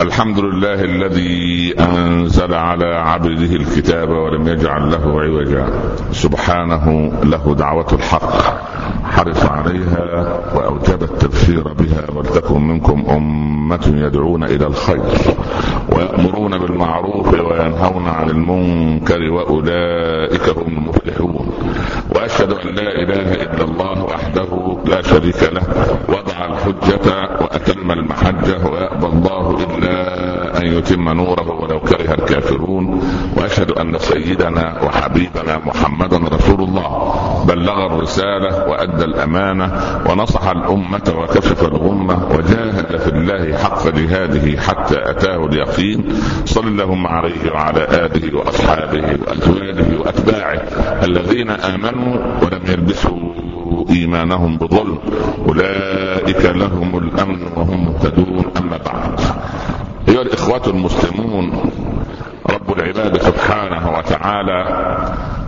الحمد لله الذي أنزل على عبده الكتاب ولم يجعل له عوجا. سبحانه له دعوة الحق. حرص عليها وأوجب التبشير بها ولتكن منكم أمة يدعون إلى الخير ويأمرون بالمعروف وينهون عن المنكر وأولئك هم المفلحون وأشهد أن لا إله إلا الله وحده لا شريك له وضع الحجة وأتم المحجة ويأبى الله إلا أن يتم نوره ولو كره الكافرون وأشهد أن سيدنا وحبيبنا محمدا رسول الله بلغ الرسالة وأدى الأمانة ونصح الأمة وكشف الغمة وجاهد في الله حق جهاده حتى أتاه اليقين. صل اللهم عليه وعلى آله وأصحابه وأزواجه وأتباعه الذين آمنوا ولم يلبسوا إيمانهم بظلم. أولئك لهم الأمن وهم مهتدون. أما بعد. أيها الإخوة المسلمون رب العباد سبحانه وتعالى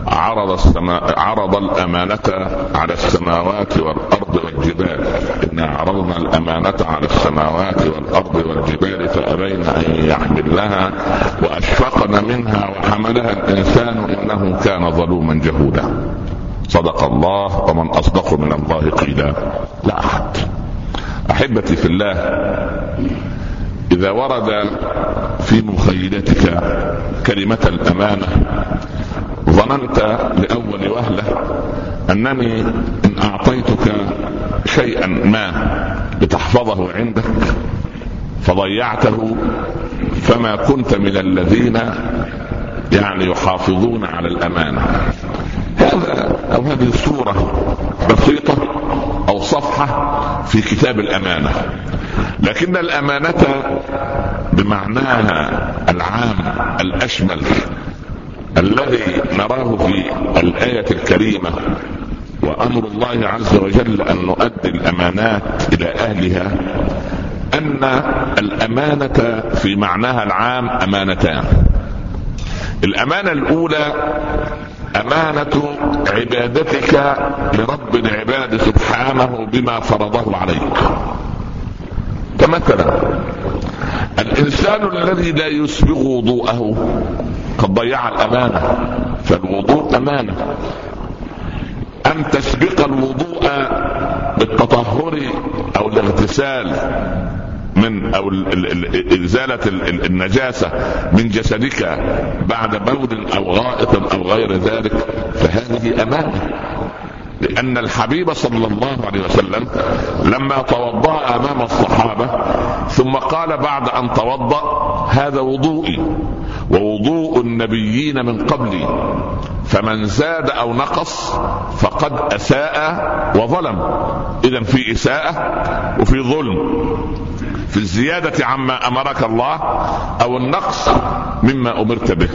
عرض السماء عرض الأمانة على السماوات والأرض والجبال. إنا عرضنا الأمانة على السماوات والأرض والجبال فأبين أن يحملنها وأشفقن منها وحملها الإنسان إنه كان ظلوما جهولا. صدق الله ومن أصدق من الله قيلا. لا أحد. أحبتي في الله إذا ورد في مخيلتك كلمة الأمانة ظننت لأول وهلة أنني إن أعطيتك شيئا ما لتحفظه عندك فضيعته فما كنت من الذين يعني يحافظون على الأمانة. هذا أو هذه الصورة بسيطة أو صفحة في كتاب الأمانة. لكن الأمانة بمعناها العام الأشمل الذي نراه في الآية الكريمة وأمر الله عز وجل أن نؤدي الأمانات إلى أهلها أن الأمانة في معناها العام أمانتان. الأمانة الأولى أمانة عبادتك لرب العباد سبحانه بما فرضه عليك. فمثلا الإنسان الذي لا يسبغ وضوءه قد ضيع الأمانة فالوضوء أمانة. أن تسبق الوضوء بالتطهر أو الاغتسال من أو إزالة النجاسة من جسدك بعد بول أو غائط أو غير ذلك فهذه أمانة. لأن الحبيب صلى الله عليه وسلم لما توضأ أمام الصحابة ثم قال بعد أن توضأ هذا وضوئي ووضوء النبيين من قبلي. فمن زاد أو نقص فقد أساء وظلم. إذا في إساءة وفي ظلم. في الزيادة عما أمرك الله أو النقص مما أمرت به.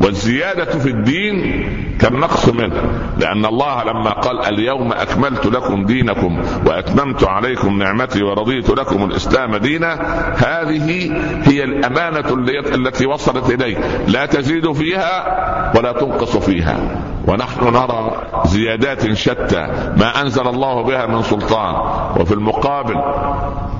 والزيادة في الدين كالنقص منه لأن الله لما قال اليوم أكملت لكم دينكم وأتممت عليكم نعمتي ورضيت لكم الإسلام دينا هذه هي الأمانة التي وصلت إليه لا تزيد فيها ولا تنقص فيها. ونحن نرى زيادات شتى ما أنزل الله بها من سلطان. وفي المقابل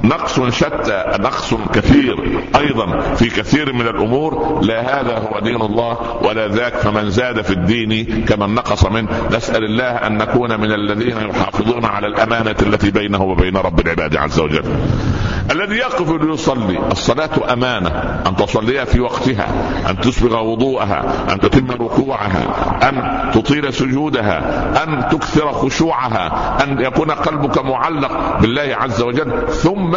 نقص شتى نقص كثير أيضا في كثير من الأمور. لا هذا هو دين الله ولا ذاك. فمن زاد في الدين كمن نقص منه. نسأل الله أن نكون من الذين يحافظون على الأمانة التي بينه وبين رب العباد عز وجل. الذي يقف ليصلي الصلاة أمانة. أن تصليها في وقتها. أن تسبغ وضوءها. أن تتم ركوعها. أن تطيل سجودها أن تكثر خشوعها أن يكون قلبك معلق بالله عز وجل. ثم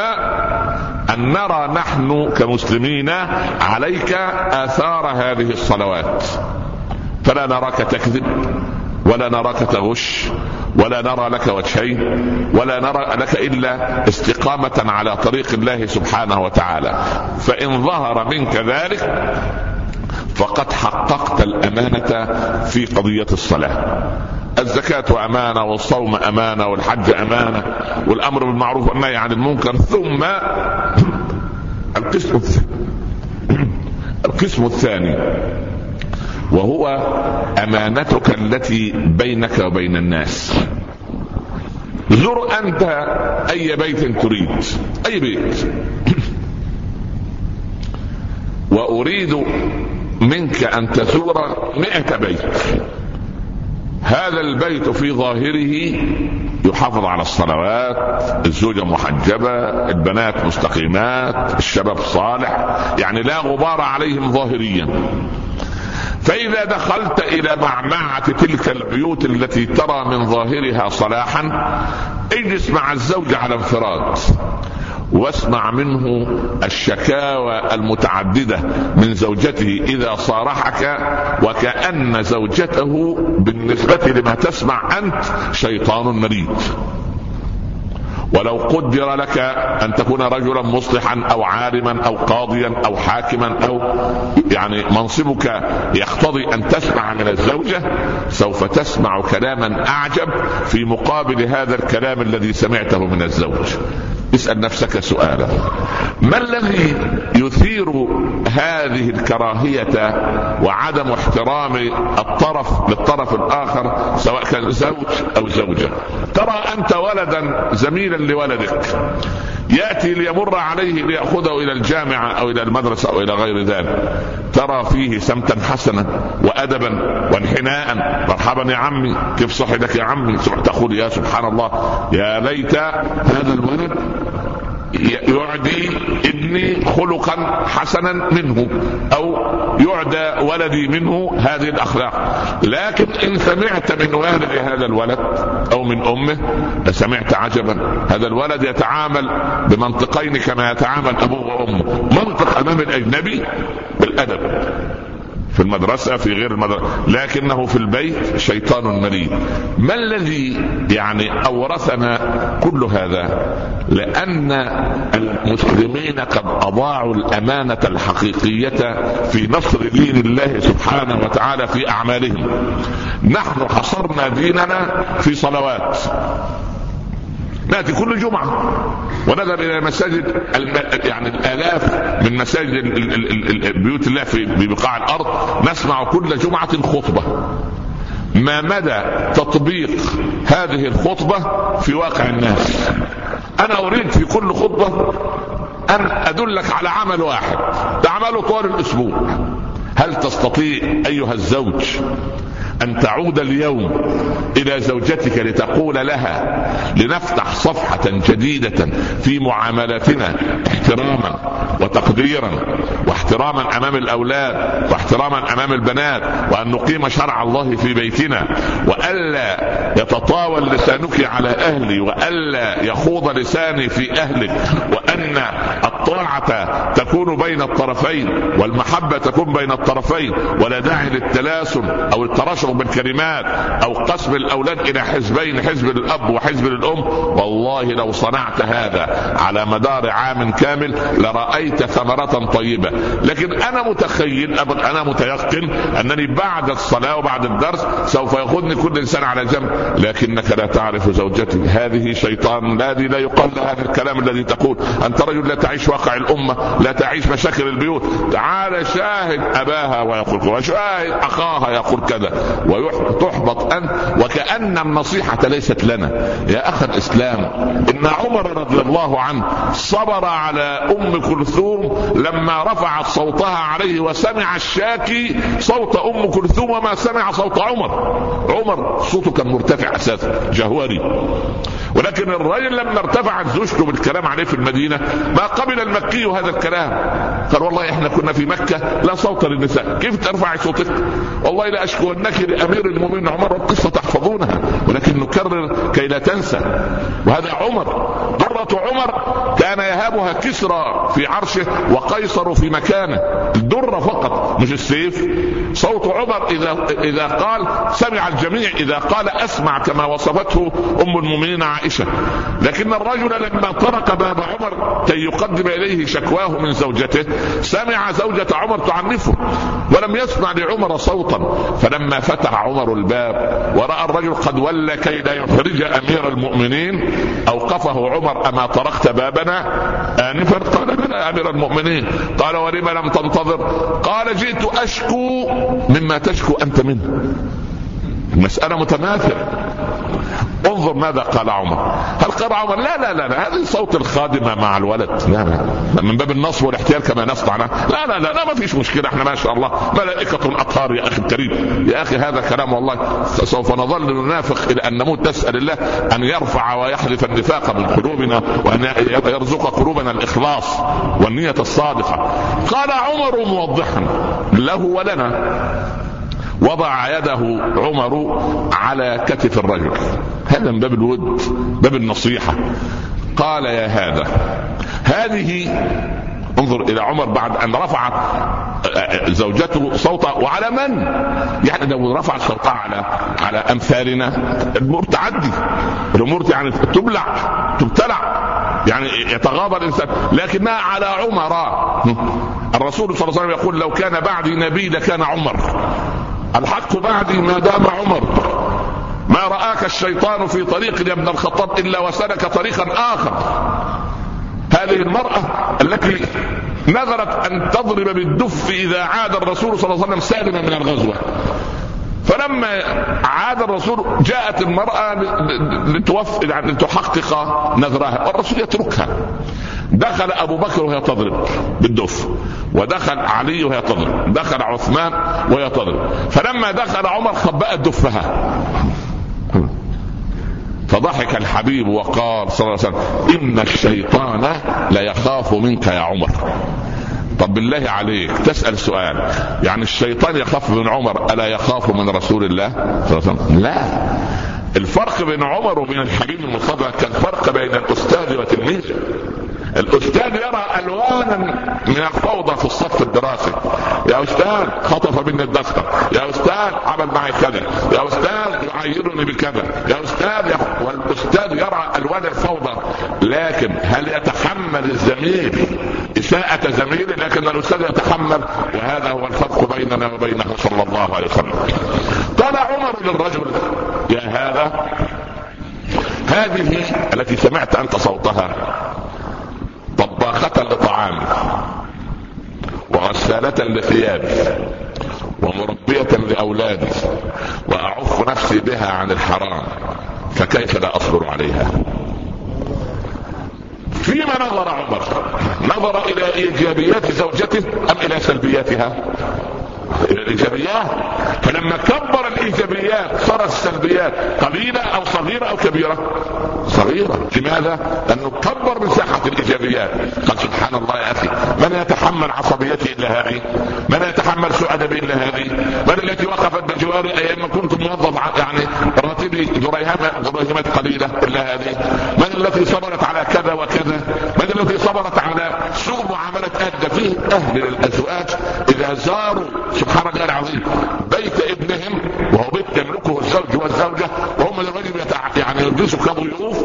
أن نرى نحن كمسلمين عليك آثار هذه الصلوات. فلا نراك تكذب ولا نراك تغش ولا نرى لك وجهين ولا نرى لك إلا استقامة على طريق الله سبحانه وتعالى. فإن ظهر منك ذلك فقد حققت الأمانة في قضية الصلاة. الزكاة أمانة والصوم أمانة والحج أمانة والأمر بالمعروف والنهي عن المنكر ثم القسم القسم الثاني وهو أمانتك التي بينك وبين الناس. زر أنت أي بيت تريد أي بيت. وأريد منك أن تزور مئة بيت. هذا البيت في ظاهره يحافظ على الصلوات الزوجة محجبة البنات مستقيمات الشباب صالح يعني لا غبار عليهم ظاهريا. فإذا دخلت إلى معمعة تلك البيوت التي ترى من ظاهرها صلاحا اجلس مع الزوج على انفراد. واسمع منه الشكاوى المتعددة من زوجته إذا صارحك وكأن زوجته بالنسبة لما تسمع أنت شيطان مريد ولو قدر لك أن تكون رجلا مصلحا أو عالما أو قاضيا أو حاكما أو يعني منصبك يقتضي أن تسمع من الزوجة سوف تسمع كلاما أعجب في مقابل هذا الكلام الذي سمعته من الزوج. اسأل نفسك سؤالا. ما الذي يثير هذه الكراهية وعدم احترام الطرف للطرف الآخر سواء كان زوج أو زوجة؟ ترى أنت ولدا زميلا لولدك. يأتي ليمر عليه ليأخذه إلى الجامعة أو إلى المدرسة أو إلى غير ذلك. ترى فيه سمتا حسنا وادبا وانحناء. مرحبا يا عمي. كيف صحتك يا عمي؟ تقول يا سبحان الله. يا ليت هذا الولد يعدي ابني خلقا حسنا منه أو يعدى ولدي منه هذه الأخلاق. لكن إن سمعت من والد هذا الولد أو من أمه لسمعت عجبا. هذا الولد يتعامل بمنطقين كما يتعامل أبوه وأمه. منطق أمام الأجنبي بالأدب. في المدرسة في غير المدرسة لكنه في البيت شيطان مريد ما الذي يعني أورثنا كل هذا؟ لأن المسلمين قد أضاعوا الأمانة الحقيقية في نصر دين الله سبحانه وتعالى في أعمالهم. نحن حصرنا ديننا في صلوات. نأتي كل جمعة. ونذهب إلى مساجد يعني الآلاف من مساجد بيوت الله في بقاع الأرض. نسمع كل جمعة خطبة. ما مدى تطبيق هذه الخطبة في واقع الناس؟ أنا أريد في كل خطبة أن أدلك على عمل واحد. تعمله طوال الأسبوع. هل تستطيع أيها الزوج أن تعود اليوم إلى زوجتك لتقول لها لنفتح صفحة جديدة في معاملاتنا احتراما وتقديرا واحتراما أمام الأولاد واحتراما أمام البنات وأن نقيم شرع الله في بيتنا وألا يتطاول لسانك على أهلي وألا يخوض لساني في أهلك وأن الطاعة تكون بين الطرفين والمحبة تكون بين الطرفين ولا داعي للتلاسن أو التراشق بالكلمات أو قسم الأولاد إلى حزبين حزب للاب وحزب للام والله لو صنعت هذا على مدار عام كامل لرأيت ثمرة طيبة. لكن أنا متخيل أنا متيقن أنني بعد الصلاة وبعد الدرس سوف ياخذني كل إنسان على جنب. لكنك لا تعرف زوجتي. هذه شيطان هذه لا يقال هذا الكلام الذي تقول. أنت رجل لا تعيش واقع الأمة لا تعيش مشاكل البيوت. تعال شاهد أباها ويقول وشاهد أخاها يقول كذا وتحبط أنت وكأن النصيحة ليست لنا. يا أخ الإسلام إن عمر رضي الله عنه صبر على أم كلثوم لما رفعت صوتها عليه وسمع الشاكي صوت أم كلثوم وما سمع صوت عمر. عمر صوته كان مرتفع أساسا. جهوري. ولكن الرجل لما ارتفعت زوجته بالكلام عليه في المدينة ما قبل المكي هذا الكلام. قال والله إحنا كنا في مكة لا صوت للنساء. كيف ترفعي صوتك؟ والله لا أشكونك لأمير المؤمنين عمر القصة تحفظونها. ولكن نكرر كي لا تنسى. وهذا عمر درة عمر كان يهابها كسرى في عرشه وقيصر في مكانه. الدرة فقط مش السيف. صوت عمر إذا إذا قال سمع الجميع إذا قال أسمع كما وصفته أم المؤمنين عائشة. لكن الرجل لما طرق باب عمر كي يقدم إليه شكواه من زوجته سمع زوجة عمر تعنفه ولم يسمع لعمر صوتا. فلما فتح عمر الباب ورأى الرجل قد ولى كي لا يخرج أمير المؤمنين أوقفه عمر أما طرقت بابنا آنفا؟ قال بلى أمير المؤمنين. قال ولم لم تنتظر؟ قال جئت أشكو مما تشكو أنت منه. المسألة متماثلة. انظر ماذا قال عمر. هل قال عمر؟ لا لا لا, لا. هذه صوت الخادمة مع الولد. لا لا من باب النصب والاحتيال كما نصنع لا لا لا, لا ما فيش مشكلة. إحنا ما شاء الله. ملائكة أطهار يا أخي الكريم. يا أخي هذا كلام والله سوف نظل ننافق إلى أن نموت. نسأل الله أن يرفع ويحذف النفاق من قلوبنا وأن يرزق قلوبنا الإخلاص والنية الصادقة. قال عمر موضحا. له ولنا. وضع يده عمر على كتف الرجل. هذا من باب الود باب النصيحة. قال يا هذا هذه انظر إلى عمر بعد أن رفعت زوجته صوتها وعلى من؟ يعني لو رفعت صوتها على على أمثالنا. الأمور تعدي. الأمور يعني تبلع تبتلع. يعني يتغاضى الإنسان. لكنها على عمر. الرسول صلى الله عليه وسلم يقول لو كان بعدي نبي لكان عمر. الحق بعدي ما دام عمر. ما رآك الشيطان في طريق يا ابن الخطاب إلا وسلك طريقا آخر. هذه المرأة التي نذرت أن تضرب بالدف إذا عاد الرسول صلى الله عليه وسلم سالما من الغزوة. فلما عاد الرسول جاءت المرأة لتوف يعني لتحقق نذرها. والرسول يتركها. دخل أبو بكر وهي تضرب بالدف. ودخل علي وهي تضرب. دخل عثمان وهي تضرب. فلما دخل عمر خبأت دفها. فضحك الحبيب وقال صلى الله عليه وسلم إن الشيطان ليخاف منك يا عمر. طب بالله عليك تسأل سؤال. يعني الشيطان يخاف من عمر ألا يخاف من رسول الله؟ صلى الله عليه وسلم لا. الفرق بين عمر وبين الحبيب المصطفى كان فرق بين الأستاذ وتلميذه. الأستاذ يرى ألوانا من الفوضى في الصف الدراسي. يا أستاذ خطف مني الدفتر. يا أستاذ عمل معي كذا. يا أستاذ يعيرني بكذا. يا أستاذ والأستاذ يرى ألوان الفوضى. لكن هل يتحمل الزميل إساءة زميله لكن الأستاذ يتحمل. وهذا هو الفرق بيننا وبينه صلى الله عليه وسلم. قال عمر للرجل يا هذا هذه التي سمعت أنت صوتها. طباخة لطعامي وغسالة لثيابي ومربية لأولادي وأعف نفسي بها عن الحرام فكيف لا أصبر عليها؟ فيما نظر عمر نظر إلى إيجابيات زوجته أم إلى سلبياتها؟ الإيجابيات فلما كبر الإيجابيات صار السلبيات قليلة أو صغيرة أو كبيرة. صغيرة. لماذا؟ لأنه كبر مساحه الإيجابيات. قال سبحان الله يا أخي من يتحمل عصبيتي الا هذه؟ من يتحمل سوء ادبي الا هذه؟ من التي وقفت بجواري أيام كنت موظف يعني راتبي دريهمات قليلة الا هذه؟ من التي صبرت على كذا وكذا؟ من التي صبرت على سوء معاملة ادى فيه أهل الأزواج إذا زاروا سبحان الله العظيم بيت ابنهم وهو بيت يملكه الزوج والزوجة وهم الرجل يعني يلبسوا كضيوف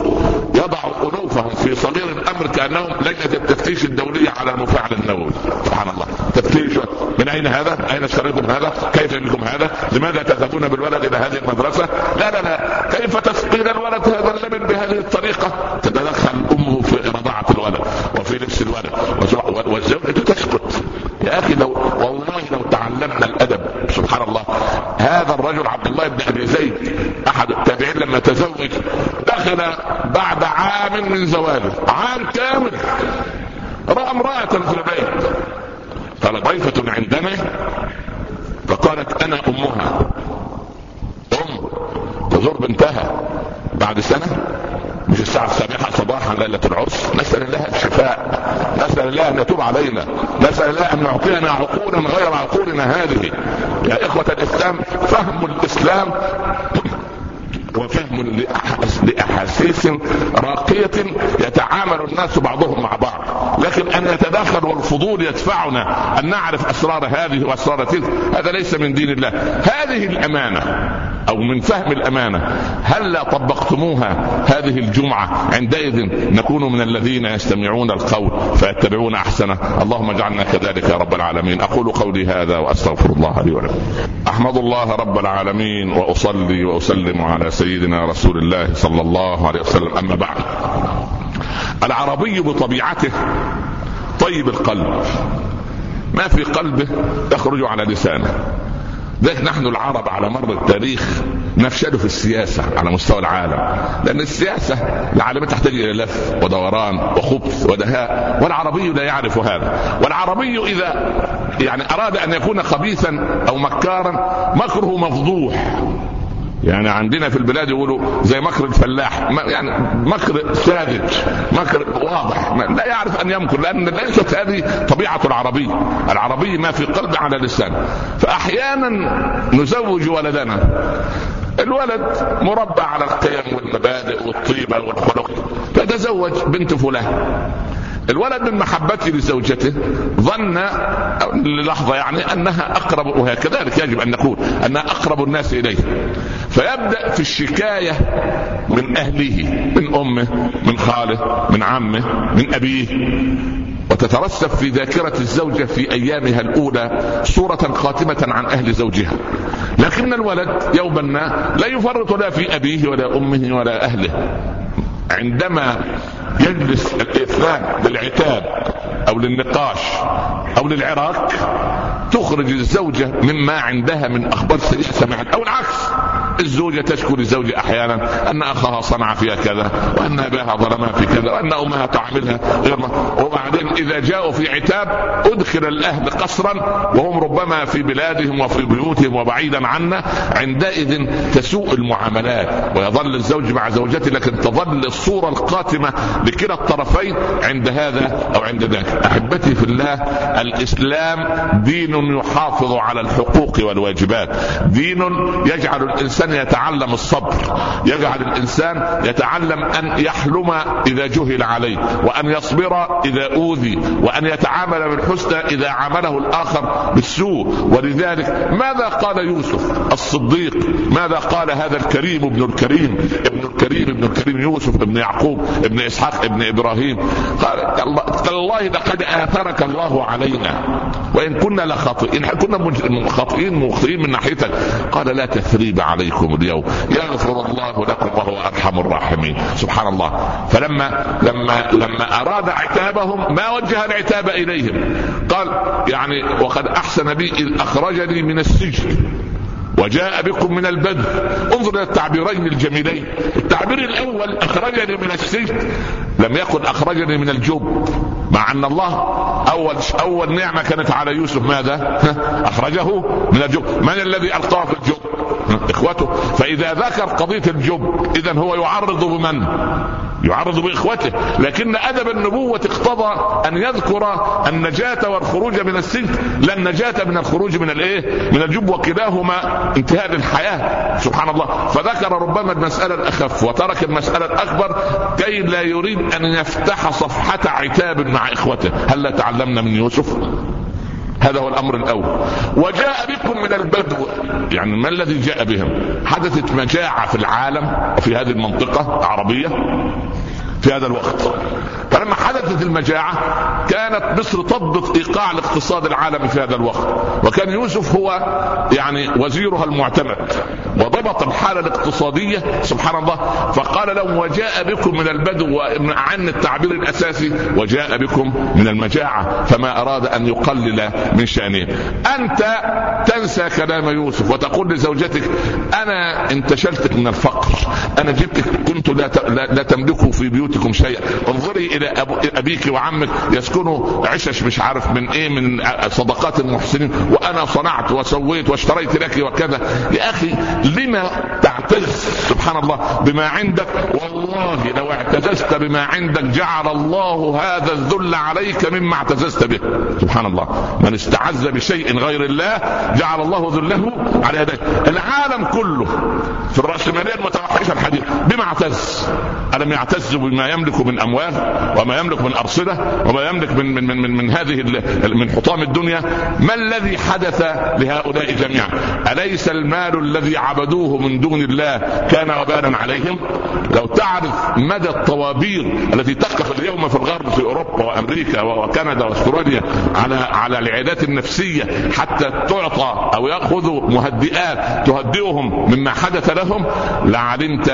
يضعوا أنوفهم في صغير كأنهم لجنه التفتيش الدولية على المفاعل النووي سبحان الله تفتيش من أين هذا؟ أين اشتريتم هذا؟ كيف لكم هذا؟ لماذا تذهبون بالولد إلى هذه المدرسة؟ لا لا لا كيف تسقين الولد هذا اللبن بهذه الطريقة؟ تتدخل أمه في رضاعه الولد وفي لبس الولد والزوجه تسكت يا أخي لو والله لو تعلمنا الأدب. سبحان الله. هذا الرجل عبد الله بن أبي زيد أحد التابعين لما تزوج دخل بعد عام من زواجه. عام كامل. رأى امرأة في البيت. قال ضيفة عندنا؟ فقالت أنا أمها. ام تزور بنتها بعد سنة مش الساعة السابعة صباحا ليلة العرس نسأل الله الشفاء. نسأل الله أن يتوب علينا. نسأل الله أن يعطينا عقولا غير عقولنا هذه. يا إخوة الإسلام فهم الإسلام وفهم لأحاسيس راقية يتعامل الناس بعضهم مع بعض. لكن أن يتداخل والفضول يدفعنا أن نعرف أسرار هذه وأسرار تلك هذا ليس من دين الله. هذه الأمانة. أو من فهم الأمانة. هل لا طبقتموها هذه الجمعة؟ عندئذ نكون من الذين يستمعون القول فيتبعون أحسنه. اللهم اجعلنا كذلك يا رب العالمين. أقول قولي هذا وأستغفر الله لي ولكم. أحمد الله رب العالمين وأصلي وأسلم على سيدنا رسول الله صلى الله عليه وسلم. أما بعد. العربي بطبيعته طيب القلب. ما في قلبه يخرج على لسانه. ذلك نحن العرب على مر التاريخ نفشل في السياسة على مستوى العالم. لأن السياسة العالميه تحتاج إلى لف ودوران وخبث ودهاء والعربي لا يعرف هذا. والعربي إذا يعني أراد أن يكون خبيثا أو مكارا مكره مفضوح. يعني عندنا في البلاد يقولوا زي مكر الفلاح. يعني مكر ساذج مكر واضح. لا يعرف أن يمكر لأن ليست هذه طبيعة العربي. العربي ما في قلب على لسان. فأحيانا نزوج ولدنا. الولد مربع على القيم والمبادئ والطيبة والخلق. فتزوج بنت فلان. الولد من محبته لزوجته ظن للحظة يعني أنها أقرب وهكذلك يجب أن نقول أنها أقرب الناس إليه. فيبدأ في الشكاية من أهله من أمه من خاله من عمه من أبيه. وتترسب في ذاكرة الزوجة في أيامها الأولى صورة خاتمة عن أهل زوجها. لكن الولد يوما ما لا يفرط لا في أبيه ولا أمه ولا أهله. عندما يجلس الإثنان للعتاب أو للنقاش أو للعراك تخرج الزوجة مما عندها من أخبار سمعت أو العكس. الزوجة تشكو للزوج أحيانا أن أخاها صنع فيها كذا وأن أباها ظلمها في كذا وأن أمها تعملها غير وبعدين إذا جاءوا في عتاب أدخل الأهل قصرا وهم ربما في بلادهم وفي بيوتهم وبعيدا عنا عندئذ تسوء المعاملات. ويظل الزوج مع زوجته لكن تظل الصورة القاتمة لكلا الطرفين عند هذا أو عند ذاك. أحبتي في الله الإسلام دين يحافظ على الحقوق والواجبات. دين يجعل الإنسان يتعلم الصبر. يجعل الإنسان يتعلم أن يحلم إذا جهل عليه وأن يصبر إذا أوذي وأن يتعامل بالحسنى إذا عامله الآخر بالسوء. ولذلك ماذا قال يوسف الصديق؟ ماذا قال هذا الكريم ابن الكريم؟ ابن الكريم ابن الكريم يوسف ابن يعقوب ابن إسحاق ابن إبراهيم. قال تالله لقد آثرك الله علينا. وإن كنا لخاطئين كنا خاطئين مخطئين من ناحيتك. قال لا تثريب عليكم. اليوم. يغفر الله لكم وهو أرحم الراحمين. سبحان الله. فلما لما لما أراد عتابهم ما وجه العتاب إليهم. قال يعني وقد أحسن بي إذ أخرجني من السجن وجاء بكم من البدو. انظر إلى التعبيرين الجميلين. التعبير الأول أخرجني من السجن. لم يكن أخرجني من الجب مع أن الله أول أول نعمة كانت على يوسف ماذا؟ أخرجه من الجب من الذي ألقاه في الجب؟ إخوته فإذا ذكر قضية الجب اذا هو يعرض بمن؟ يعرض بإخوته لكن أدب النبوة اقتضى أن يذكر النجاة والخروج من السجن لا النجاة من الخروج من الإيه؟ من الجب وكلاهما انتهاء للحياة سبحان الله فذكر ربما المسألة الأخف وترك المسألة الأكبر كي لا يريد أن يفتح صفحة عتاب مع إخوته. هل لا تعلمنا من يوسف؟ هذا هو الأمر الأول. وجاء بكم من البدو. يعني ما الذي جاء بهم؟ حدثت مجاعة في العالم وفي هذه المنطقة العربية. في هذا الوقت. فلما حدثت المجاعة كانت مصر تضبط إيقاع الاقتصاد العالمي في هذا الوقت. وكان يوسف هو يعني وزيرها المعتمد وضبط الحالة الاقتصادية سبحان الله. فقال لهم وجاء بكم من البدو عن التعبير الأساسي وجاء بكم من المجاعة فما أراد أن يقلل من شأنه. أنت تنسى كلام يوسف وتقول لزوجتك أنا انتشلتك من الفقر أنا جبتك كنت لا, لا تملكوا في بيوتكم شيئا انظري إلى أبو أبيك وعمك يسكنوا عشش مش عارف من إيه من صدقات المحسنين. وأنا صنعت وسويت واشتريت لك وكذا. يا أخي لما تعتز سبحان الله بما عندك. والله لو اعتززت بما عندك جعل الله هذا الذل عليك مما اعتززت به. سبحان الله من استعز بشيء غير الله جعل الله ذله على يديه. العالم كله في الرأسمالية المتوحشة الحديث بما اعتز. ألم يعتز بما يملك من أموال وما يملك من أرصدة وما يملك من من من من, من هذه من حطام الدنيا؟ ما الذي حدث لهؤلاء جميعا؟ أليس المال الذي عبدوه من دون الله كان وبالا عليهم. لو تعرف مدى الطوابير التي تقف اليوم في الغرب في أوروبا وأمريكا وكندا وأستراليا على على العيادات النفسية حتى تعطى أو ياخذوا مهدئات تهدئهم مما حدث لهم لعلمت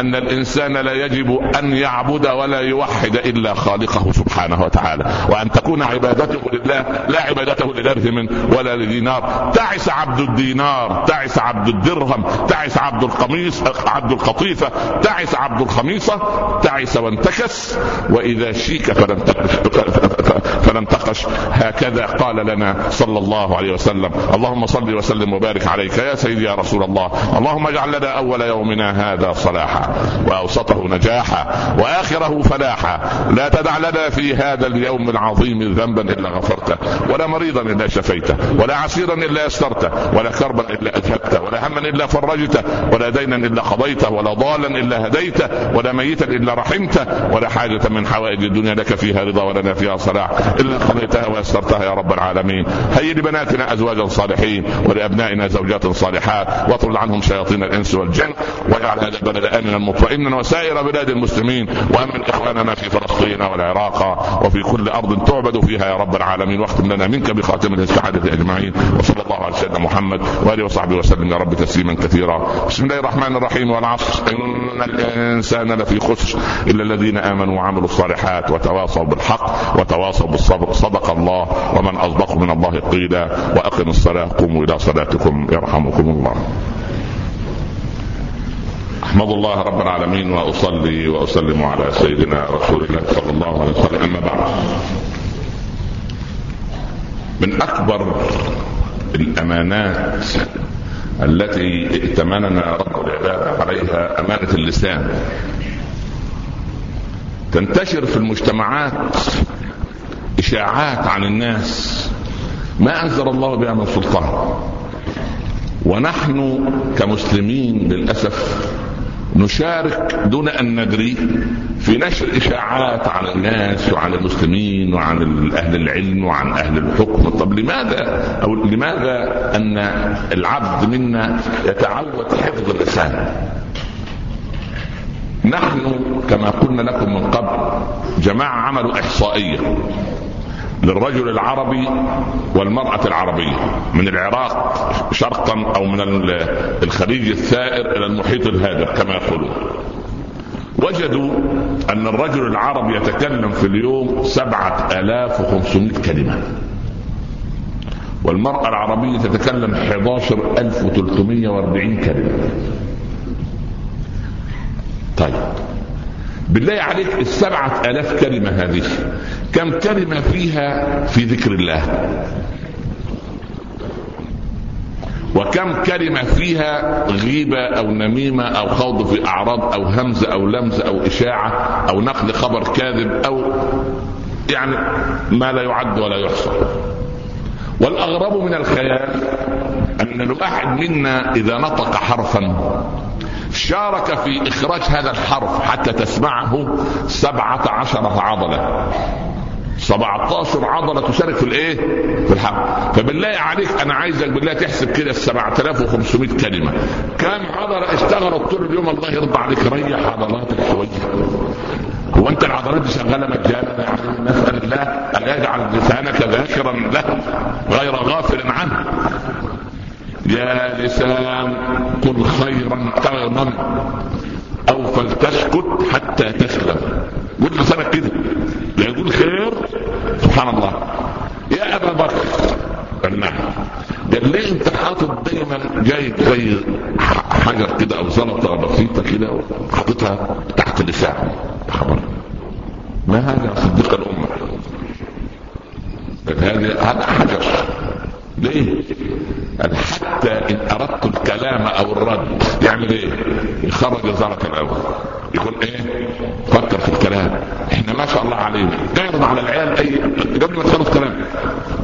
أن الإنسان لا يجب أن يعبد ولا يوحد إلا خالقه سبحانه وتعالى. وأن تكون عبادته لله لا عبادته لدرهم ولا لدينار. تعس عبد الدينار تعس عبد الدرهم تعس عبد القميص عبد القطيفه تعس عبد الخميصة تعس وانتكس وإذا شيك فلم فلم تقش هكذا قال لنا صلى الله عليه وسلم. اللهم صل وسلم وبارك عليك يا سيدي يا رسول الله. اللهم اجعل لنا أول يومنا هذا صلاحا وأوسطه نجاحا وآخره فلاحا. لا تدع لنا في هذا اليوم العظيم ذنبا إلا غفرته ولا مريضا إلا شفيته ولا عسيرا إلا يسرته ولا كربا إلا اذهبته ولا هما إلا فرجته ولا دينا إلا قضيته ولا ضالا إلا هديته ولا ميتا إلا رحمته ولا حاجة من حوائج الدنيا لك فيها رضا ولنا فيها صلاح. إلا قضيتها ويسرتها يا رب العالمين. هيئ لبناتنا أزواجا صالحين ولأبنائنا زوجات صالحات واطرد عنهم شياطين الإنس والجن واجعل هذا البلد آمنا مطمئنا وسائر بلاد المسلمين وآمن إخواننا في فلسطين والعراق وفي كل أرض تعبد فيها يا رب العالمين واختم لنا منك بخاتم السعاده أجمعين وصلى الله على سيدنا محمد وآله وصحبه وسلم يا رب تسليما كثيرا. بسم الله الرحمن الرحيم والعصر. إن الإنسان لفي خسر إلا الذين آمنوا وعملوا الصالحات وتواصوا بالحق وتواصوا بالصبر صدق الله ومن أصدق من الله قيلا وأقم الصلاة قوموا إلى صلاتكم يرحمكم الله. أحمد الله رب العالمين وأصلي وأسلم على سيدنا رسول الله صلى الله عليه وسلم. أما بعد. من أكبر الأمانات التي ائتمننا رب العباد عليها أمانة اللسان. تنتشر في المجتمعات إشاعات عن الناس. ما أنزل الله بها من سلطان. ونحن كمسلمين للأسف نشارك دون أن ندري في نشر إشاعات عن الناس وعن المسلمين وعن أهل العلم وعن أهل الحكم. طب لماذا؟ أو لماذا أن العبد منا يتعود حفظ اللسان؟ نحن كما قلنا لكم من قبل جماعة عملوا إحصائية. للرجل العربي والمرأة العربية من العراق شرقا أو من الخليج الثائر إلى المحيط الهادر كما يقولون. وجدوا أن الرجل العربي يتكلم في اليوم سبعة آلاف وخمسمائة كلمة. والمرأة العربية تتكلم 11340 كلمة. طيب. بالله عليك السبعة آلاف كلمة هذه. كم كلمة فيها في ذكر الله؟ وكم كلمة فيها غيبة أو نميمة أو خوض في أعراض أو همزة أو لمزة أو إشاعة أو نقل خبر كاذب أو يعني ما لا يعد ولا يحصى. والأغرب من الخيال أن الواحد منا إذا نطق حرفا شارك في إخراج هذا الحرف حتى تسمعه سبعة عشرة عضلة. 17 عضلة تشارك في الإيه؟ في الحرف. فبالله عليك أنا عايزك بالله تحسب كده ال 7500 كلمة. كم عضلة اشتغلت طول اليوم؟ الله يرضى عليك. ريح عضلاتك شوية. هو أنت العضلات دي شغالة مجانا؟ يعني نسأل الله أن يجعل لسانك ذاكرا له غير غافل عنه. يا لسان قل خيرا تغنم أو فلتسكت حتى تسلم. قل لسانك كده. لا يقول خير؟ سبحان الله. يا أبا بكر. نعم قال ليه أنت حاطط دايما جايب زي حجر كده أو زلطة بسيطه كده حاططها تحت اللسان خبر ما هذا صديق الأمة؟ هذا هذا حجر. ليه؟ حتى إن أردت الكلام أو الرد يعمل إيه؟ يخرج الزلط الأول يقول إيه؟ فكر في الكلام إحنا ما شاء الله علينا نعرض على العيال أي قبل ما تخلص كلام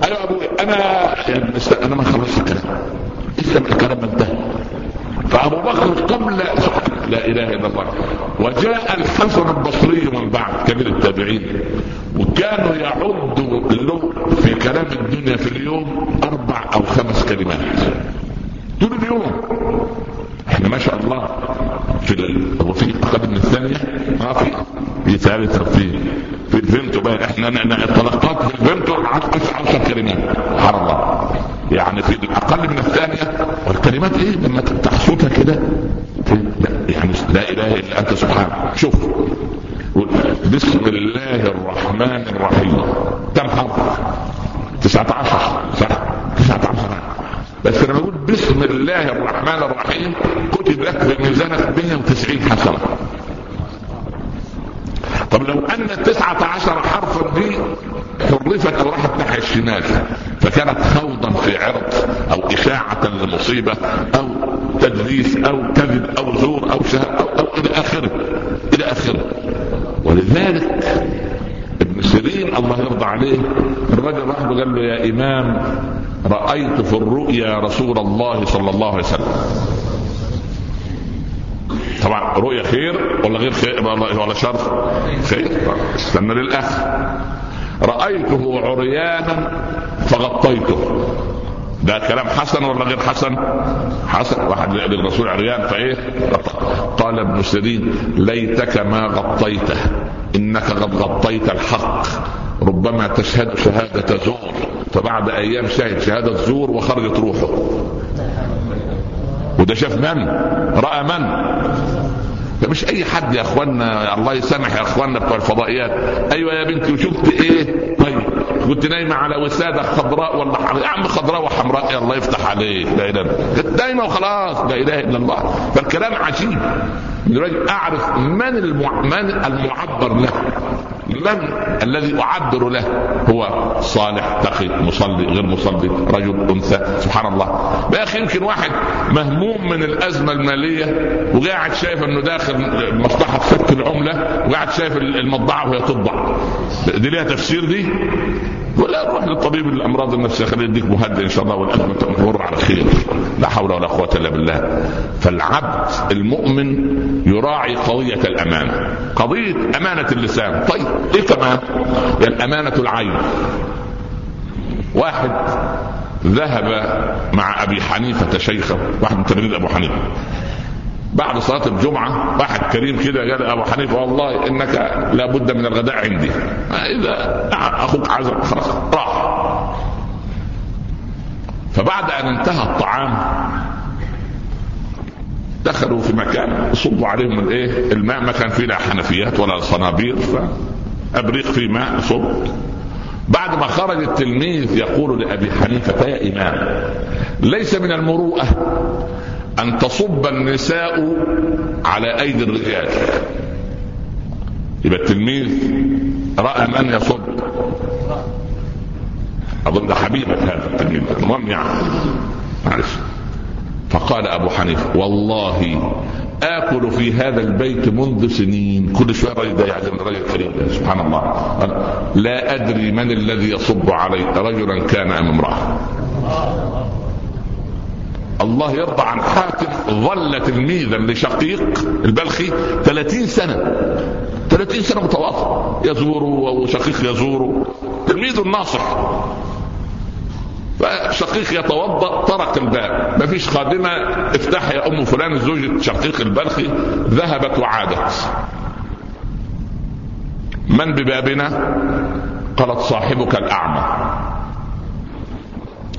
أيوه أبوي أنا أنا ما خلصت الكلام اسلم الكلام انتهى فأبو بكر قبل لا إله إلا الله. وجاء الحسن البصري من بعد كبير التابعين وكانوا يعدوا له في كلام الدنيا في اليوم أربع أو خمس كلمات. طول اليوم. إحنا ما شاء الله في هو في قبل الثانية ما في في ثالثة في في الفنتو بقى. إحنا أنا في الفنتو عشر كلمات. سبحان الله. يعني في أقل من الثانية. والكلمات إيه؟ لما تحصدها كده. يعني لا إله إلا أنت سبحانك شوف. بسم الله الرحمن الرحيم. كم حرف؟ 19 صح. 19 بس لما أقول بسم الله الرحمن الرحيم. كتب لك في ميزانك 190 حسنه طب لو أن تسعة عشر حرفا دي حرفت أو راحت ناحية الشمال فكانت خوضا في عرض أو إشاعة للمصيبة أو تدليس أو كذب أو زور أو شهر أو, أو إلى آخره إلى آخره. ولذلك ابن سيرين الله يرضى عليه الرجل راح قال له يا إمام رأيت في الرؤيا رسول الله صلى الله عليه وسلم. طبعا رؤيا خير ولا غير خير؟ ولا شر خير. استنى للآخر رأيته عريانا فغطيته. ده كلام حسن ولا غير حسن؟ حسن. واحد للرسول عريان فإيه؟ قال ابن سيرين ليتك ما غطيته. إنك قد غطيت الحق. ربما تشهد شهادة زور. فبعد أيام شهد شهادة زور وخرجت روحه. وده شاف من؟ رأى من؟ فمش أي حد يا أخوانا الله يسامح يا أخوانا بتوع الفضائيات. أيوه يا بنتي وشفت إيه؟ طيب كنت نايمة على وسادة خضراء ولا حمراء يا عم خضراء وحمراء يا الله يفتح عليك لا إله كنت نايمة وخلاص لا إله إلا الله. فالكلام عجيب. دلوقتي أعرف من. من المعبر له. من الذي أعبر له؟ هو صالح تقي مصلي غير مصلي رجل أنثى. سبحان الله. يا أخي يمكن واحد مهموم من الأزمة المالية وقاعد شايف إنه داخل مصلحة فك العملة وقاعد شايف المطبعة وهي تطبع. دي ليها تفسير دي؟ ولا نروح للطبيب الأمراض النفسية خليه يديك مهدئ إن شاء الله والازمه تمر على خير لا حول ولا قوة إلا بالله. فالعبد المؤمن يراعي قضية الأمانة. قضية أمانة اللسان. طيب إيه كمان؟ يعني أمانة العين. واحد ذهب مع أبي حنيفة شيخه واحد من تلاميذ أبو حنيفة. بعد صلاة الجمعة واحد كريم كده قال أبو حنيفة والله إنك لابد من الغداء عندي. إذا أخوك عزم خلاص راح. فبعد أن انتهى الطعام دخلوا في مكان صبوا عليهم الايه الماء ما كان فيه لا حنفيات ولا صنابير فأبريق في ماء صب. بعد ما خرج التلميذ يقول لأبي حنيفة يا إمام ليس من المروءة أن تصب النساء على أيدي الرجال. يبقى التلميذ رأى من يصب؟ أظن ده حبيبك هذا التلميذ. المهم يعني معلش. فقال أبو حنيفة والله آكل في هذا البيت منذ سنين. كل شوية الرجل ده يعني الرجل الكريم سبحان الله. لا أدري من الذي يصب علي رجلا كان أم امرأة. الله يرضى عن حاتم ظل تلميذا لشقيق البلخي 30 سنة. 30 سنة متواصل يزوره وشقيق يزوره تلميذ الناصح. فشقيق يتوضأ طرق الباب. ما فيش خادمة. افتح يا أم فلان زوجة شقيق البلخي. ذهبت وعادت. من ببابنا؟ قالت صاحبك الأعمى.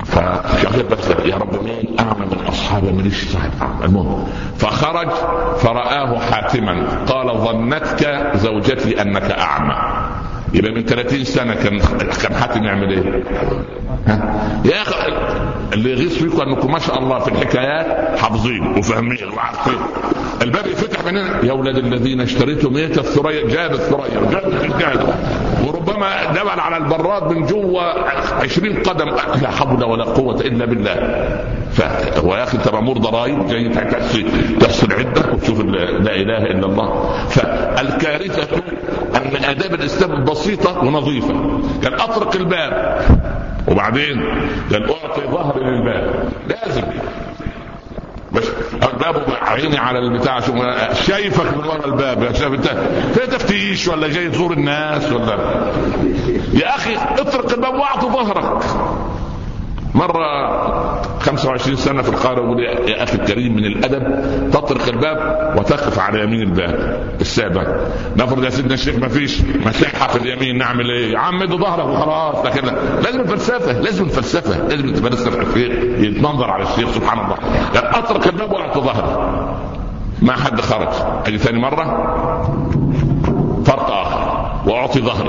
فشغل بس يا رب مين؟ اعمى من اصحابه ماليش صاحب اعمى المهم فخرج فرآه حاتما قال ظنتك زوجتي أنك أعمى. يبقى من 30 سنة كان كان حاتم يعمل إيه؟ ها؟ يا أخي اللي يغيظ فيكم أنكم ما شاء الله في الحكايات حافظين وفاهمين وعارفين. الباب يفتح من هنا. يا أولاد الذين اشتريتم إيه؟ الثريا جاب الثريا. جاب وربما دبل على البراد من جوة 20 قدم. لا حول ولا قوة إلا بالله. ف... ويا أخي ترى امور ضرائب جاي تحصل عدة. لا إله إلا الله. فالكارثة أن آداب الإسلام بسيطه ونظيفة. قال أطرق الباب. وبعدين قال أعطي ظهري للباب. لازم. بس الباب عيني على البتاع. شايفك من ورا الباب. يا شايف أنت في تفتيش ولا جاي تزور الناس ولا. يا أخي اطرق الباب واعطي ظهرك. مرة 25 سنة في القاهرة يقول يا أخي الكريم من الأدب تطرق الباب وتقف على يمين الباب السابع نفرض يا سيدنا الشيخ ما فيش مساحه في اليمين نعمل إيه؟ يا عم ده ظهرك وخلاص لكن لازم الفلسفة لازم الفلسفة لازم الفلسفه الشيخ يتمنظر على الشيخ سبحان الله. يعني أطرق الباب واعطي ظهري ما حد خرج. أجي ثاني مرة فرق آخر وأعطي ظهري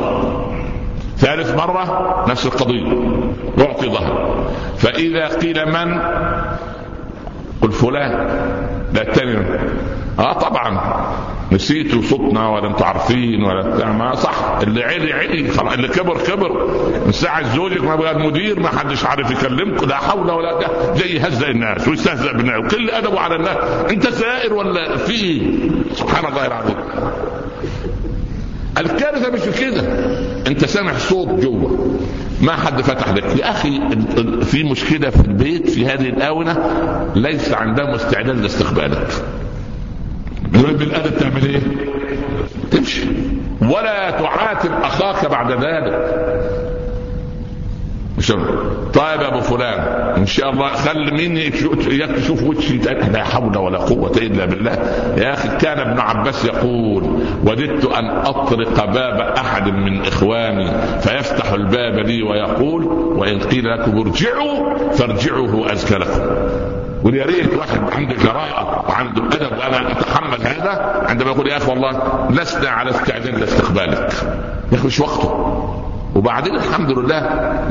ثالث مرة نفس القضية يعطي ظهر. فإذا قيل من؟ قل فلان. لا الثاني آه طبعا. نسيتوا صوتنا ولا أنتوا عارفين ولا ما صح. اللي علي علي خلاص اللي كبر كبر. من ساعة زوجك ما بقى المدير ما حدش عارف يكلمكم. لا حول ولا قوة. جاي يهزأ الناس ويستهزأ بالناس. وكل أدبه على الناس. أنت سائر ولا في إيه؟ سبحان الله العظيم. الكارثة مش في كده. انت سامع صوت جوه. ما حد فتح لك يا أخي في مشكلة في البيت في هذه الآونة ليس عندهم استعداد لاستقبالك. يقول بالادب تعمل إيه؟ تمشي. ولا تعاتب أخاك بعد ذلك. طيب يا أبو فلان إن شاء الله خلي مين يشوف وجهي لا حول ولا قوة إلا بالله. يا أخي كان ابن عباس يقول وددت أن أطرق باب أحد من إخواني فيفتح الباب لي ويقول وإن قيل لكم ارجعوا فارجعوا هو أزكى لكم. ويا ريت واحد عنده جراءة وعنده أدب وأنا أتحمل هذا عندما يقول يا أخي والله لسنا على استعداد لاستقبالك. يا أخي مش وقته. وبعدين الحمد لله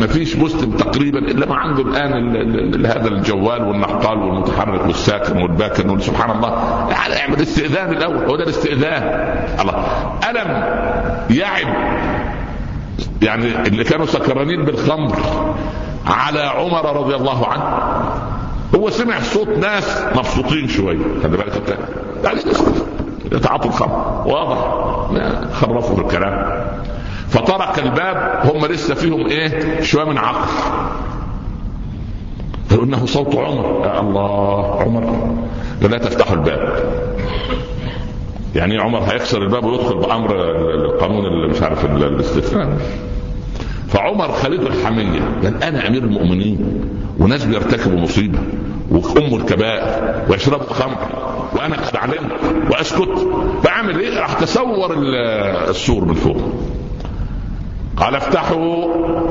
ما فيش مسلم تقريبا إلا ما عنده الآن هذا الجوال والنحقال والمتحرك والساكن والباكن سبحان الله. يعني اعمل استئذان الأول. هو ده الاستئذان. الله. ألم يعب يعني اللي كانوا سكرانين بالخمر على عمر رضي الله عنه؟ هو سمع صوت ناس مبسوطين شوية خلي بالك انت. يعني يتعاطوا الخمر. واضح. خرفوا في الكلام. فطرق الباب هم لسه فيهم إيه؟ شوية من عقل. قالوا إنه صوت عمر. يا الله عمر لا تفتحوا الباب. يعني عمر هيكسر الباب ويدخل بأمر القانون اللي مش عارف الاستثناء فعمر خليط الحمية. قال أنا أمير المؤمنين وناس بيرتكبوا مصيبة وام الكبائر ويشربوا خمر وأنا قد علمت وأسكت. فاعمل إيه؟ راح تصور السور من فوق. قال افتحوا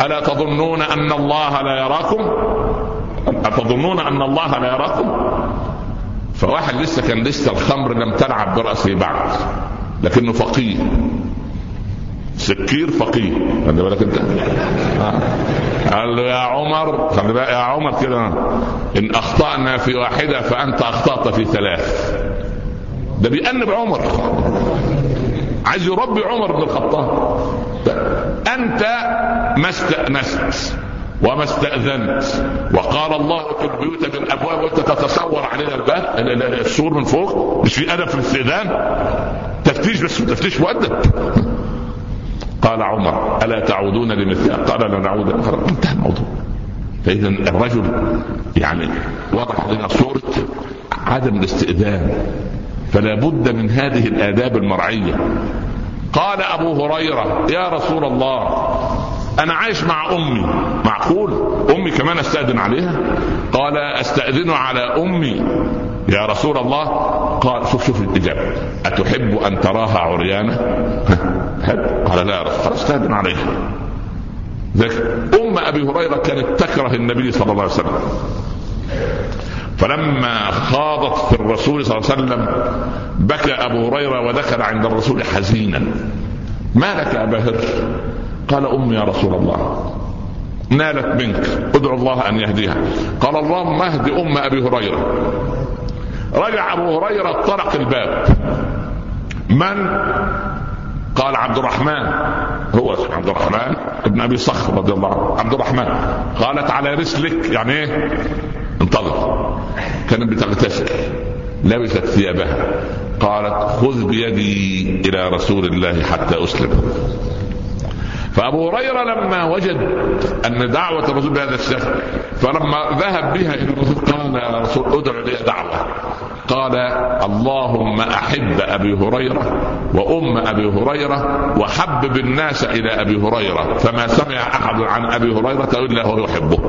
ألا تظنون أن الله لا يراكم؟ أتظنون أن الله لا يراكم؟ فواحد لسه كان لسه الخمر لم تلعب برأسه بعد لكنه فقيه. سكير فقيه. خلي بالك انت. قال له يا عمر خلي بالك يا عمر كده. إن أخطأنا في واحدة فأنت أخطأت في ثلاث. ده بيأنب عمر. عايز يربي عمر بن الخطاب. أنت ما استأنست وما استأذنت وقال الله ادخل البيوت بالابواب وأنت تتصور علينا الباب السور من فوق مش في أدب في الاستئذان؟ تفتيش بس تفتيش مؤدب. قال عمر ألا تعودون لمثلها قال لا نعود. انتهى الموضوع. فإذا الرجل يعني وضع لنا صورة عدم الاستئذان. فلا بد من هذه الآداب المرعية. قال أبو هريرة يا رسول الله أنا عايش مع أمي. معقول؟ أمي كمان أستأذن عليها؟ قال أستأذن على أمي. يا رسول الله قال شوف شوف الإجابة. أتحب أن تراها عريانة؟ قال لا يا رسول الله أستأذن عليها. ذلك أم أبي هريرة كانت تكره النبي صلى الله عليه وسلم. فلما خاضت في الرسول صلى الله عليه وسلم بكى أبو هريرة ودخل عند الرسول حزينا. ما لك أبا هر؟ قال امي يا رسول الله. نالت منك ادعو الله أن يهديها. قال اللهم اهد أم أبي هريرة. رجع أبو هريرة طرق الباب. من؟ قال عبد الرحمن. هو عبد الرحمن ابن أبي صخر رضي الله عنه. عبد الرحمن. قالت على رسلك. يعني إيه؟ انتظر كانت بتغتسل. لبست ثيابها. قالت خذ بيدي إلى رسول الله حتى أسلم. فأبو هريرة لما وجد أن دعوة الرسول بهذا الشكل فلما ذهب بها إلى الرسول قال يا رسول ادع لي دعوة. قال اللهم أحب أبي هريرة وأم أبي هريرة وحبب الناس إلى أبي هريرة فما سمع أحد عن أبي هريرة إلا هو يحبه.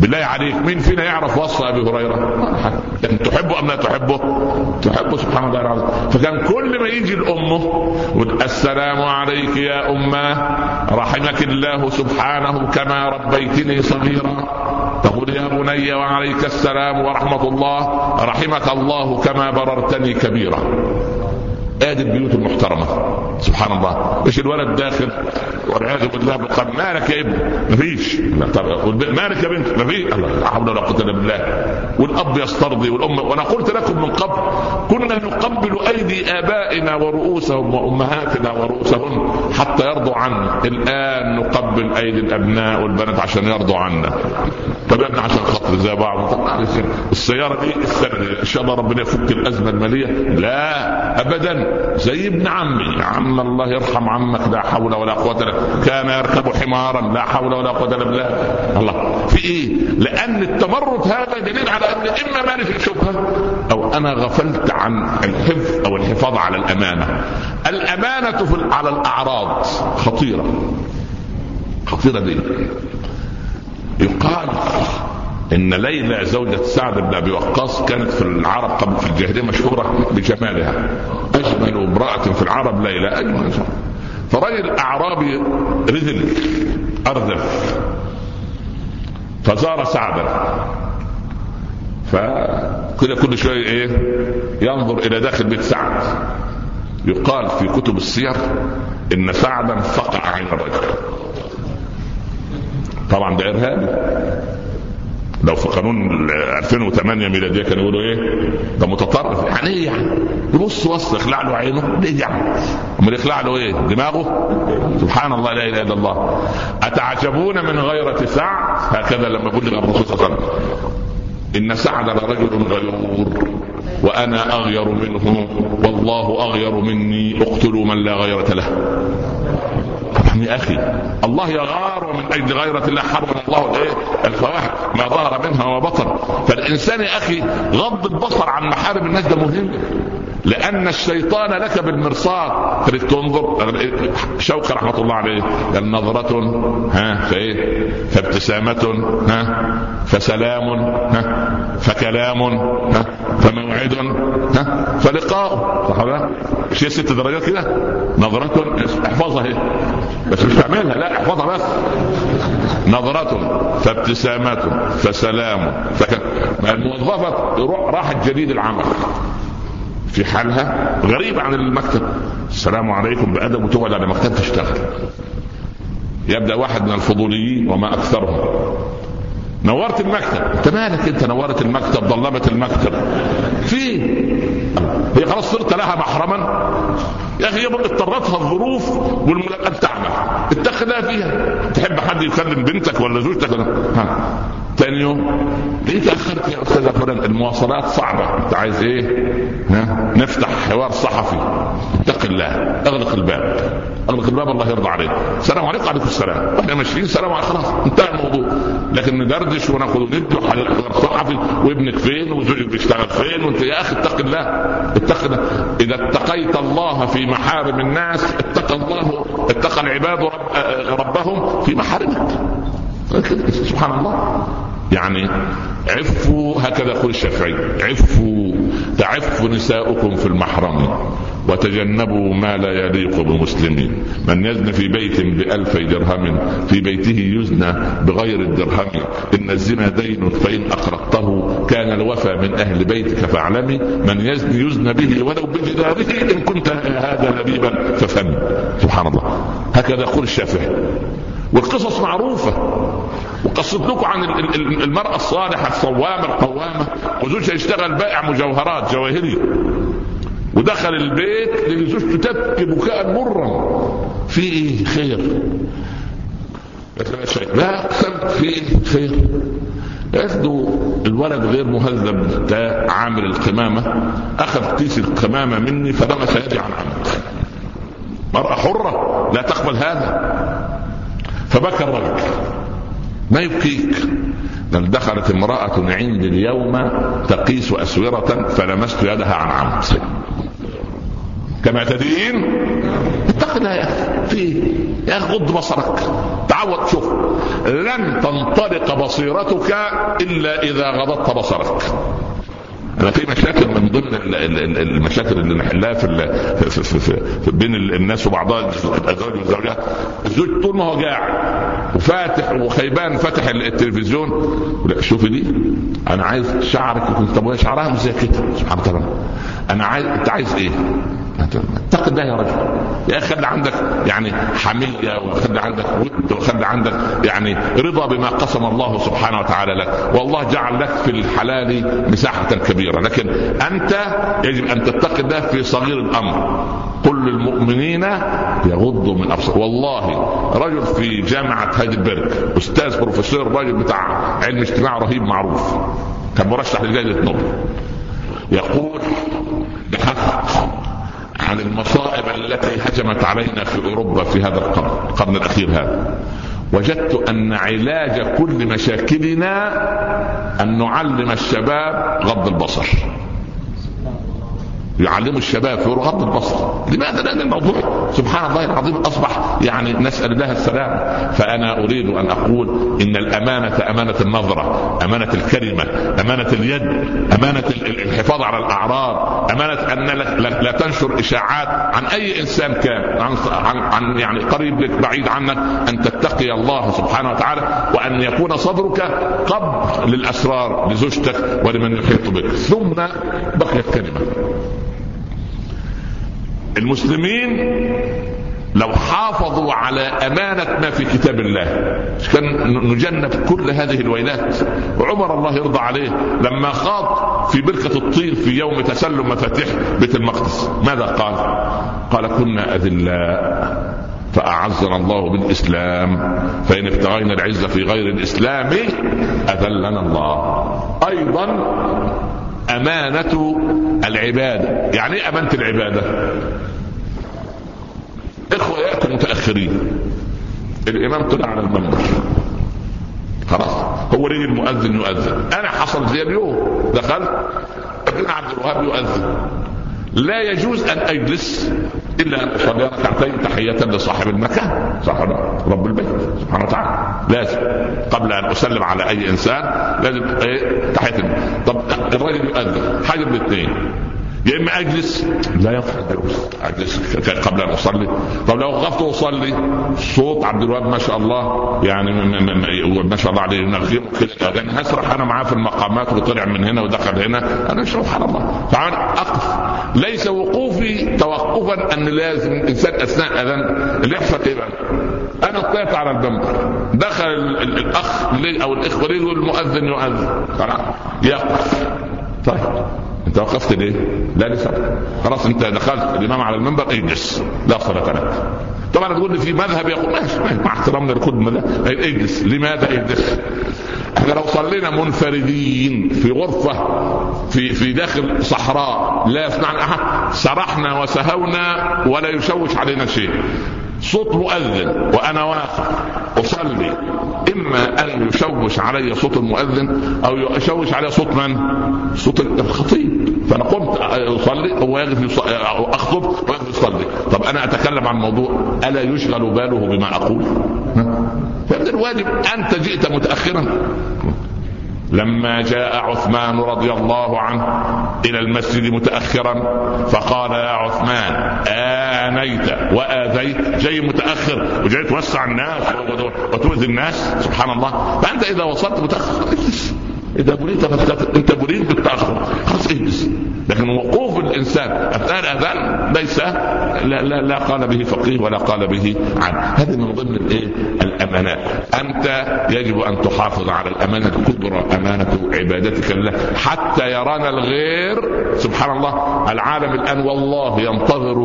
بالله عليك مين فينا يعرف وصف أبي هريرة؟ لكن تحبه أم لا تحبه؟ تحبه سبحان الله العظيم فكان كل ما يجي لأمه السلام عليك يا أمة رحمك الله سبحانه كما ربيتني صغيرا تقول يا بني وعليك السلام ورحمة الله رحمك الله كما بررتني كبيرا ادي البيوت المحترمه سبحان الله. مش الولد داخل والعياذ بالله بالقلب. مالك يا ابني؟ مفيش. مالك يا بنت؟ مفيش. لا حول ولا قوة إلا بالله. والأب يسترضي والأم. وأنا قلت لكم من قبل كنا نقبل أيدي آبائنا ورؤوسهم وأمهاتنا ورؤوسهن حتى يرضوا عنا. الآن نقبل أيدي الأبناء والبنات عشان يرضوا عنا. طب يا ابني عشان خاطر زي بعض. السيارة دي السنة إن شاء الله ربنا يفك الأزمة المالية. لا ابدا. زي ابن عمي. عم الله يرحم عمك لا حول ولا قوة الا كان يركب حمارا لا حول ولا قوة الا بالله الله. في إيه؟ لأن التمرد هذا دليل على ان إما مالي في شبهه أو أنا غفلت عن الحفظ أو الحفاظ على الأمانة. الأمانة في على الأعراض خطيرة. خطيرة دي. يقال إن ليلى زوجة سعد بن أبي وقاص كانت في العرب قبل في الجاهلية مشهورة بجمالها أجمل امرأة في العرب ليلى أجمل فرجل اعرابي رذل اردف فزار سعدا فكده كل شوية إيه ينظر إلى داخل بيت سعد يقال في كتب السير إن سعدا فقع عين الرجل طبعا ده إرهابي لو في قانون 2008 ميلادية كانوا يقولوا إيه؟ ده متطرف يعني إيه يعني؟ يبص وص يخلع له عينه ليه يعني؟ أمال يخلع له إيه؟ دماغه؟ سبحان الله لا إله إلا الله أتعجبون من غيرة سعد هكذا لما بلغ الرسول صلى الله عليه وسلم إن سعد لرجل غيور وأنا أغير منه والله أغير مني اقتلوا من لا غيرة له. يا أخي الله يغار ومن أجل غيرة الله حرم الله الايه الفواحش ما ظهر منها وبطن. فالإنسان يا أخي غض البصر عن محارم الناس ده مهم. لأن الشيطان لك بالمرصاد. تريد تنظر؟ شوقي رحمة الله عليه. قال نظرة ها فايه فابتسامة ها فسلام ها فكلام ها فموعد ها فلقاء. صح ولا هي ست درجات كده؟ نظرة. احفظها هي. بس مش تعملها لا احفظها بس. نظرة فابتسامة فسلام فك... الموظفة راحت جديد العمل. في حالها غريبة عن المكتب. السلام عليكم بأدب وتقعد على مكتب تشتغل. يبدأ واحد من الفضوليين وما أكثرهم. نورت المكتب. أنت مالك أنت نورت المكتب؟ ظلمت المكتب. في هي خلاص صرت لها محرما. يا أخي اضطرتها الظروف والملاقات تعمل. اتخذها فيها. تحب حد يكلم بنتك ولا زوجتك ولا؟ ها. ثاني يوم ليه تأخرت يا أستاذ فلان؟ المواصلات صعبة. أنت عايز إيه؟ نفتح حوار صحفي. اتق الله. أغلق الباب. أغلق الباب الله يرضى عليك. السلام عليكم. وعليكم السلام. إحنا ماشيين. سلام عليكم خلاص. انتهى الموضوع. لكن ندردش وناخذ وندي وحوار صحفي. وابنك فين؟ وزوجك بيشتغل فين؟ وانت يا أخي اتق الله. اتق الله. إذا اتقيت الله في محارم الناس اتقى الله. اتقى العباد رب ربهم في محارمك. سبحان الله. يعني عفوا هكذا يقول الشافعي. عفوا تعف نساؤكم في المحرم وتجنبوا ما لا يليق بمسلمين من يزن في بيت بألفي درهم في بيته يزنى بغير الدرهم. إن الزنا دين فإن أقرضته كان الوفى من أهل بيتك فاعلمي من يزن يزن به ولو بجداره إن كنت هذا لبيبا ففهم سبحان الله. هكذا يقول الشافعي. والقصص معروفة. وقصت لكم عن المرأة الصالحة الصوامة القوامة. وزوجها يشتغل بائع مجوهرات جواهري ودخل البيت لقي زوجته تبكي بكاء مرا في إيه؟ خير. لا في خير. قالت له الولد غير مهذب ده عامل القمامة أخذ كيس القمامة مني فلمس يدي عن عمد مرأة حرة لا تقبل هذا. فبكى الرجل. ما يبكيك بل دخلت امرأة عندي اليوم تقيس أسورة فلمست يدها عن عمد. كما تدين؟ اتق الله يا أخي في؟ يا أخي غض بصرك. تعود شوف لن تنطلق بصيرتك إلا إذا غضضت بصرك. أنا في مشاكل من ضمن المشاكل اللي نحلها في, في, في, في, بين الناس وبعضها الأزواج والزوجات. الزوج طول ما هو قاعد وفاتح وخيبان فتح التلفزيون شوفي دي أنا عايز شعرك يكون طب شعرها مش زي كده. سبحان الله. أنا عايز أنت عايز إيه؟ اتق الله يا رجل. يا أخي خلي عندك يعني حمية وخلي عندك ود وخلي عندك يعني رضا بما قسم الله سبحانه وتعالى لك. والله جعل لك في الحلال مساحة كبيرة. لكن أنت يجب أن تتقي في صغير الأمر. قل للمؤمنين يغضوا من ابصار والله رجل في جامعة هايدلبرج أستاذ بروفيسور راجل بتاع علم اجتماع رهيب معروف كان مرشح لجائزة نوبل. يقول بحث عن المصائب التي هجمت علينا في أوروبا في هذا القرن القرن الأخير هذا. وجدت أن علاج كل مشاكلنا أن نعلم الشباب غض البصر. يعلموا الشباب في غض البصر. لماذا لأن الموضوع سبحان الله العظيم أصبح يعني نسأل الله السلام. فأنا أريد أن أقول إن الأمانة أمانة النظرة أمانة الكلمة أمانة اليد أمانة الحفاظ على الأعراض أمانة أن لا تنشر إشاعات عن أي إنسان كان عن, عن, عن يعني قريب لك بعيد عنك أن تتقي الله سبحانه وتعالى وأن يكون صدرك قبل للأسرار لزوجتك ولمن يحيط بك. ثم بقيت كلمة. المسلمين لو حافظوا على أمانة ما في كتاب الله. كان نجنب كل هذه الويلات. وعمر الله يرضى عليه لما خاض في بركة الطين في يوم تسلم مفاتيح بيت المقدس. ماذا قال؟ قال كنا أذلاء فأعزنا الله بالإسلام. فإن ابتغينا العزة في غير الإسلام أذلنا الله. أيضا أمانة العبادة. يعني إيه أمانة العبادة؟ إخوة يأتوا متأخرين الإمام طلع على المنبر. خلاص هو ليه المؤذن يؤذن. أنا حصل زي اليوم. دخلت ابن عبد الوهاب يؤذن. لا يجوز أن أجلس إلا ان اصلي ركعتين تحية لصاحب المكان صاحب رب البيت سبحانه وتعالى. لازم. قبل أن أسلم على أي إنسان لازم إيه تحية. طب الراجل يؤذن حاجة من الاثنين. يا إما أجلس. لا ينفع أجلس. قبل أن أصلي. طب لو وقفت وأصلي صوت عبد الوهاب ما شاء الله يعني ما شاء الله عليه ينغم يعني هسرح أنا معاه في المقامات وطلع من هنا ودخل هنا. أنا سبحان الله. فانا أقف. ليس وقوفي توقفا أن لازم الانسان أثناء الاذان اللي يحصل إيه بقى؟ أنا طلعت على المنبر. دخل الأخ أو الإخوة المؤذن يؤذن. يقف. طيب. انت وقفت ليه؟ لا لسبب خلاص انت دخلت الامام على المنبر اجلس. لا صلاة لك. طبعا تقول لي في مذهب يقول ماشي مع احترامنا لكل مذهب اجلس. لماذا اجلس؟ إحنا لو صلينا منفردين في غرفة في في داخل صحراء لا يسمعنا أحد سرحنا وسهونا ولا يشوش علينا شيء. صوت مؤذن وأنا واقف أصلي. إما أن يشوش علي صوت المؤذن أو يشوش علي صوت من؟ صوت الخطيب. فأنا قمت أصلي. هو يجلس أخطب ويجلس يصلي. طب أنا أتكلم عن موضوع ألا يشغل باله بما أقول؟ فمن الواجب؟ أنت جئت متاخرا. لما جاء عثمان رضي الله عنه إلى المسجد متاخرا فقال يا عثمان آنيت وآذيت. جاي متأخر وجاي توسع الناس وتؤذي الناس. سبحان الله. فأنت إذا وصلت متأخر إذا بريت إنت بريت بالتأخر خلاص اجلس لكن وقوف الإنسان اثناء الاذان ليس لا, لا, لا قال به فقيه ولا قال به عن هذه من ضمن الإيه؟ الأمانات. أنت يجب أن تحافظ على الأمانة الكبرى أمانة عبادتك لله حتى يرانا الغير. سبحان الله العالم الآن والله ينتظر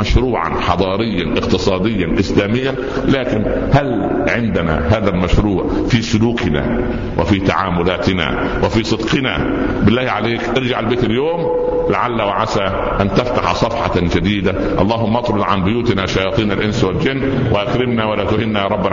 مشروعا حضاريا اقتصاديا اسلاميا لكن هل عندنا هذا المشروع في سلوكنا وفي تعاملاتنا وفي صدقنا؟ بالله عليك ارجع البيت اليوم. لعل وعسى أن تفتح صفحة جديدة. اللهم اطرد عن بيوتنا شياطين الإنس والجن وأكرمنا ولا تهنا يا رب العالمين.